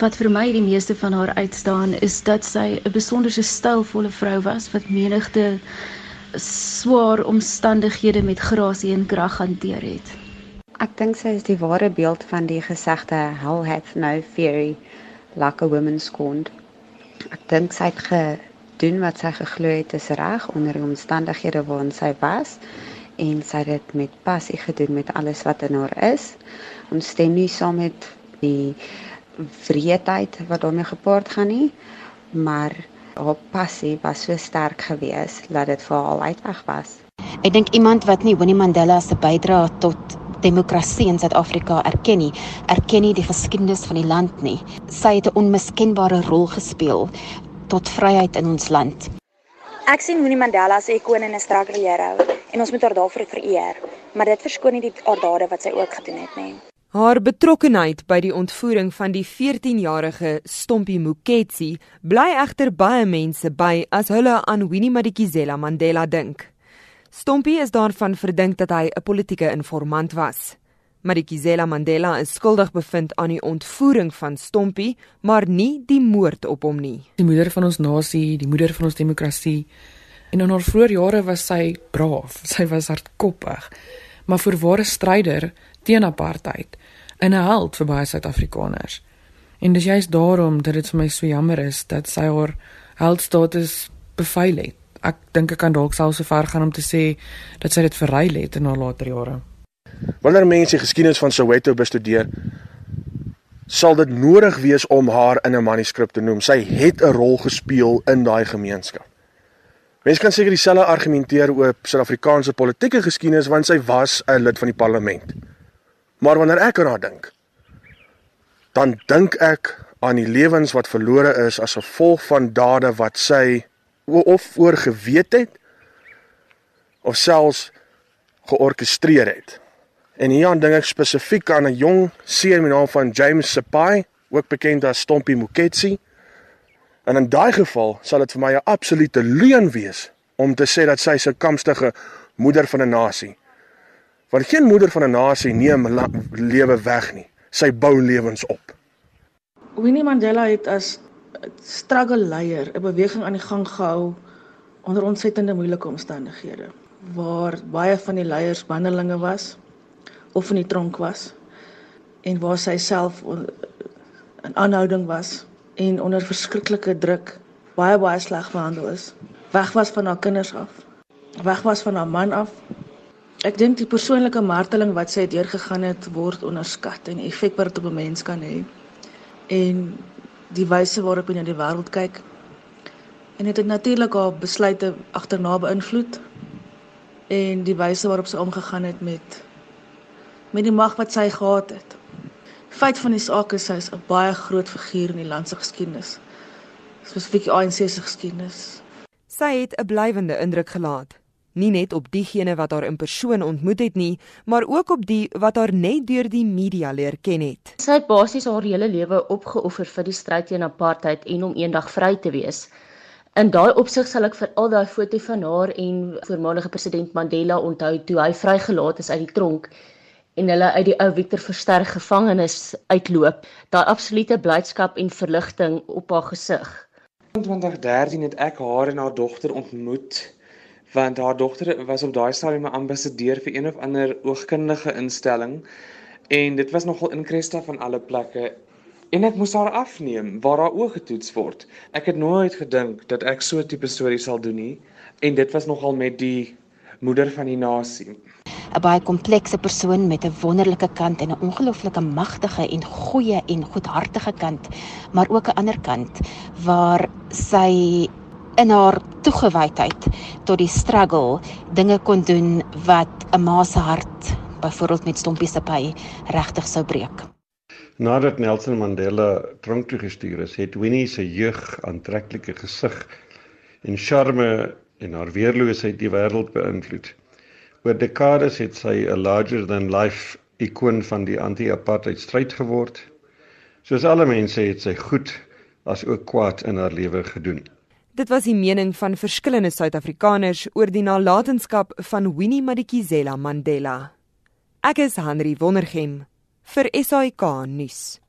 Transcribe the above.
Wat vir my die meeste van haar uitstaan is dat sy 'n besonderse stylvolle vrou was wat menigte swaar omstandighede met grasie en krag hanteer het. Ek dink sy is die ware beeld van die gesegde hell hath no fury like a woman scorned. Ek dink sy het gedoen wat sy geglo het is reg onder die omstandighede waarin sy was en sy het dit met passie gedoen met alles wat in haar is. Ons stem nie saam met die wreedheid wat daarmee gepaard gaan nie, maar haar passie was so sterk geweest dat dit vir haar uitweg was. Ek dink iemand wat nie Winnie Mandela se bydrae tot demokrasie in Suid-Afrika erken nie, erken nie die geskiedenis van die land nie. Sy het 'n onmiskenbare rol gespeel tot vryheid in ons land. Ek sien Winnie Mandela as 'n ikoon en 'n struggle hero en ons moet haar daarvoor vereer, maar dit verskoon nie die aardade wat sy ook gedoen het nie. Haar betrokkeheid by die ontvoering van die 14-jarige Stompie Moketsi bly egter baie mense by as hulle aan Winnie Madikizela Mandela dink. Stompie is daarvan verdink dat hy 'n politieke informant was. Madikizela Mandela is skuldig bevind aan die ontvoering van Stompie, maar nie die moord op hom nie. Die moeder van ons nasie, die moeder van ons demokrasie. En in haar vroeë jare was sy braaf, sy was hardkoppig, maar vir ware stryder teen apartheid en 'n held vir baie Suid-Afrikaners. En dis juist daarom dat dit vir my so jammer is dat sy haar heldstatus bevuil het. Ek dink ek kan dalk selfs so ver gaan om te sê dat sy dit verruil het in haar later jare. Wanneer mense die geskiedenis van Soweto bestudeer, sal dit nodig wees om haar in 'n manuskrip te noem. Sy het 'n rol gespeel in daai gemeenskap. Mense kan seker dieselfde argumenteer oor Suid-Afrikaanse politieke geskiedenis want sy was 'n lid van die parlement. Maar wanneer ek aan haar dink, dan dink ek aan die lewens wat verlore is as gevolg van dade wat sy of oorgeweet het of selfs georkestreer het. En hier dink ek spesifiek aan 'n jong seun met die naam van James Sepai, ook bekend as Stompie Moketsi. En in daai geval sal dit vir my 'n absolute leuen wees om te sê dat sy 'n sukamstige moeder van 'n nasie Want geen moeder van 'n nasie neem lewe weg nie. Sy bou lewens op. Winnie Mandela het as struggle leier 'n beweging aan die gang gehou onder ontsettende moeilike omstandighede waar baie van die leiers bandelinge was of in die tronk was en waar sy self in aanhouding was en onder verskriklike druk baie baie sleg behandel is weg was van haar kinders af weg was van haar man af Ek dink die persoonlike marteling wat sy deurgegaan het word onderskat en die effek wat dit op 'n mens kan hê. En die wyse waarop hy na die wêreld kyk. En dit het natuurlik haar besluite agterna beïnvloed en die wyse waarop sy omgegaan het met met die mag wat sy gehad het. Feit van die saak is sy is 'n baie groot figuur in die land se geskiedenis. Spesifiek ANC se geskiedenis. Sy het 'n blywende indruk gelaat nie net op diegene wat haar in persoon ontmoet het nie, maar ook op die wat haar net deur die media leer ken het. Sy het basies haar hele lewe opgeoffer vir die stryd teen apartheid en om eendag vry te wees. In daai opsig sal ek vir al daai foto van haar en voormalige president Mandela onthou toe hy vrygelaat is uit die tronk en hulle uit die ou Victor Verster gevangenis uitloop, daai absolute blydskap en verligting op haar gesig. In 2013 het ek haar en haar dogter ontmoet want haar dogter was op daai stadium 'n ambassadeur vir een of ander oogkundige instelling en dit was nogal in Cresta van alle plekke en ek moes haar afneem waar haar oë getoets word. Ek het nooit gedink dat ek so 'n tipe storie sal doen nie en dit was nogal met die moeder van die nasie. 'n baie komplekse persoon met 'n wonderlike kant en 'n ongelooflike magtige en goeie en goedhartige kant, maar ook 'n ander kant waar sy in haar toegewydheid tot die struggle dinge kon doen wat 'n ma se hart byvoorbeeld met Stompie se py regtig sou breek. Nadat Nelson Mandela tronk toe gestuur is, het Winnie se jeug aantreklike gesig en charme en haar weerloosheid die wêreld beïnvloed. Oor dekades het sy 'n larger than life ikoon van die anti-apartheid stryd geword. Soos alle mense het sy goed as ook kwaad in haar lewe gedoen. Dit was die mening van verskillende Suid-Afrikaners oor die nalatenskap van Winnie Madikizela Mandela. Ek is Henry Wondergem vir SAK nuus.